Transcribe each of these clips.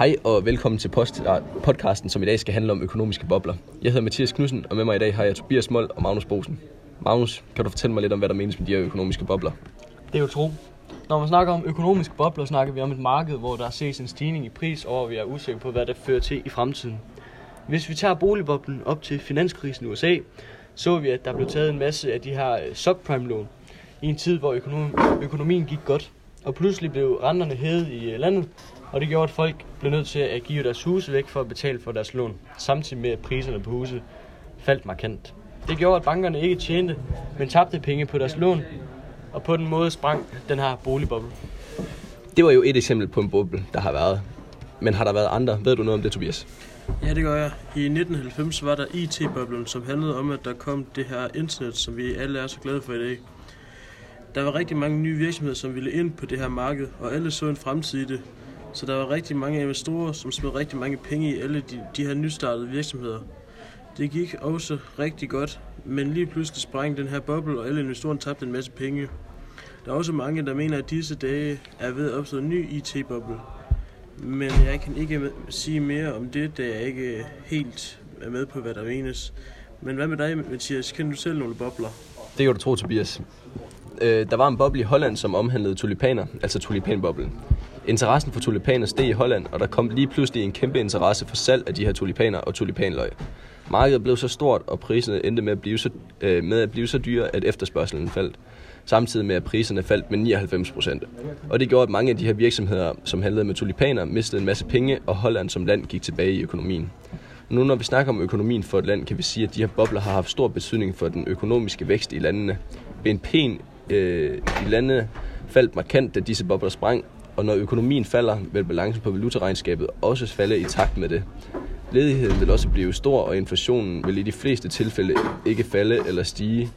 Hej og velkommen til post- ah, podcasten, som i dag skal handle om økonomiske bobler. Jeg hedder Mathias Knudsen, og med mig i dag har jeg Tobias Mold og Magnus Bosen. Magnus, kan du fortælle mig lidt om, hvad der menes med de her økonomiske bobler? Det er jo tro. Når man snakker om økonomiske bobler, snakker vi om et marked, hvor der ses en stigning i pris, og vi er usikre på, hvad det fører til i fremtiden. Hvis vi tager boligboblen op til finanskrisen i USA, så vi, at der blev taget en masse af de her øh, subprime-lån i en tid, hvor økonom- økonomien gik godt. Og pludselig blev renterne hævet i øh, landet, og det gjorde, at folk blev nødt til at give deres huse væk for at betale for deres lån, samtidig med at priserne på huse faldt markant. Det gjorde, at bankerne ikke tjente, men tabte penge på deres lån, og på den måde sprang den her boligboble. Det var jo et eksempel på en boble, der har været. Men har der været andre? Ved du noget om det, Tobias? Ja, det gør jeg. I 1990 var der IT-boblen, som handlede om, at der kom det her internet, som vi alle er så glade for i dag. Der var rigtig mange nye virksomheder, som ville ind på det her marked, og alle så en fremtid i det. Så der var rigtig mange investorer, som smed rigtig mange penge i alle de, de her nystartede virksomheder. Det gik også rigtig godt, men lige pludselig sprang den her boble, og alle investorerne tabte en masse penge. Der er også mange, der mener, at disse dage er ved at opstå en ny IT-boble. Men jeg kan ikke sige mere om det, da jeg ikke helt er med på, hvad der menes. Men hvad med dig, Mathias? Kender du selv nogle bobler? Det kan du tro, Tobias. Øh, der var en boble i Holland, som omhandlede tulipaner, altså tulipanboblen. Interessen for tulipaner steg i Holland, og der kom lige pludselig en kæmpe interesse for salg af de her tulipaner og tulipanløg. Markedet blev så stort, og priserne endte med at blive så, øh, med at blive så dyre, at efterspørgselen faldt. Samtidig med, at priserne faldt med 99 procent. Og det gjorde, at mange af de her virksomheder, som handlede med tulipaner, mistede en masse penge, og Holland som land gik tilbage i økonomien. Nu når vi snakker om økonomien for et land, kan vi sige, at de her bobler har haft stor betydning for den økonomiske vækst i landene. BNP'en øh, i landene faldt markant, da disse bobler sprang, og når økonomien falder, vil balancen på valutaregnskabet også falde i takt med det. Ledigheden vil også blive stor, og inflationen vil i de fleste tilfælde ikke falde eller stige.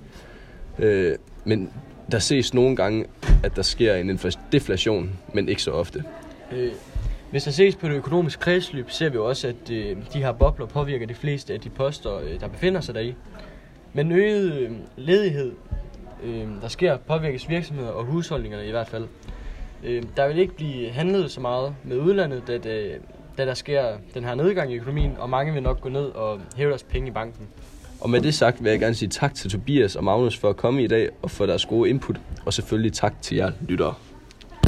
Øh, men der ses nogle gange, at der sker en deflation, men ikke så ofte. Øh, hvis der ses på det økonomiske kredsløb, ser vi også, at øh, de her bobler påvirker de fleste af de poster, øh, der befinder sig deri. Men øget øh, ledighed, øh, der sker, påvirkes virksomheder og husholdningerne i hvert fald. Øh, der vil ikke blive handlet så meget med udlandet, da, det, da der sker den her nedgang i økonomien, og mange vil nok gå ned og hæve deres penge i banken. Og med det sagt vil jeg gerne sige tak til Tobias og Magnus for at komme i dag og for deres gode input, og selvfølgelig tak til jer lyttere.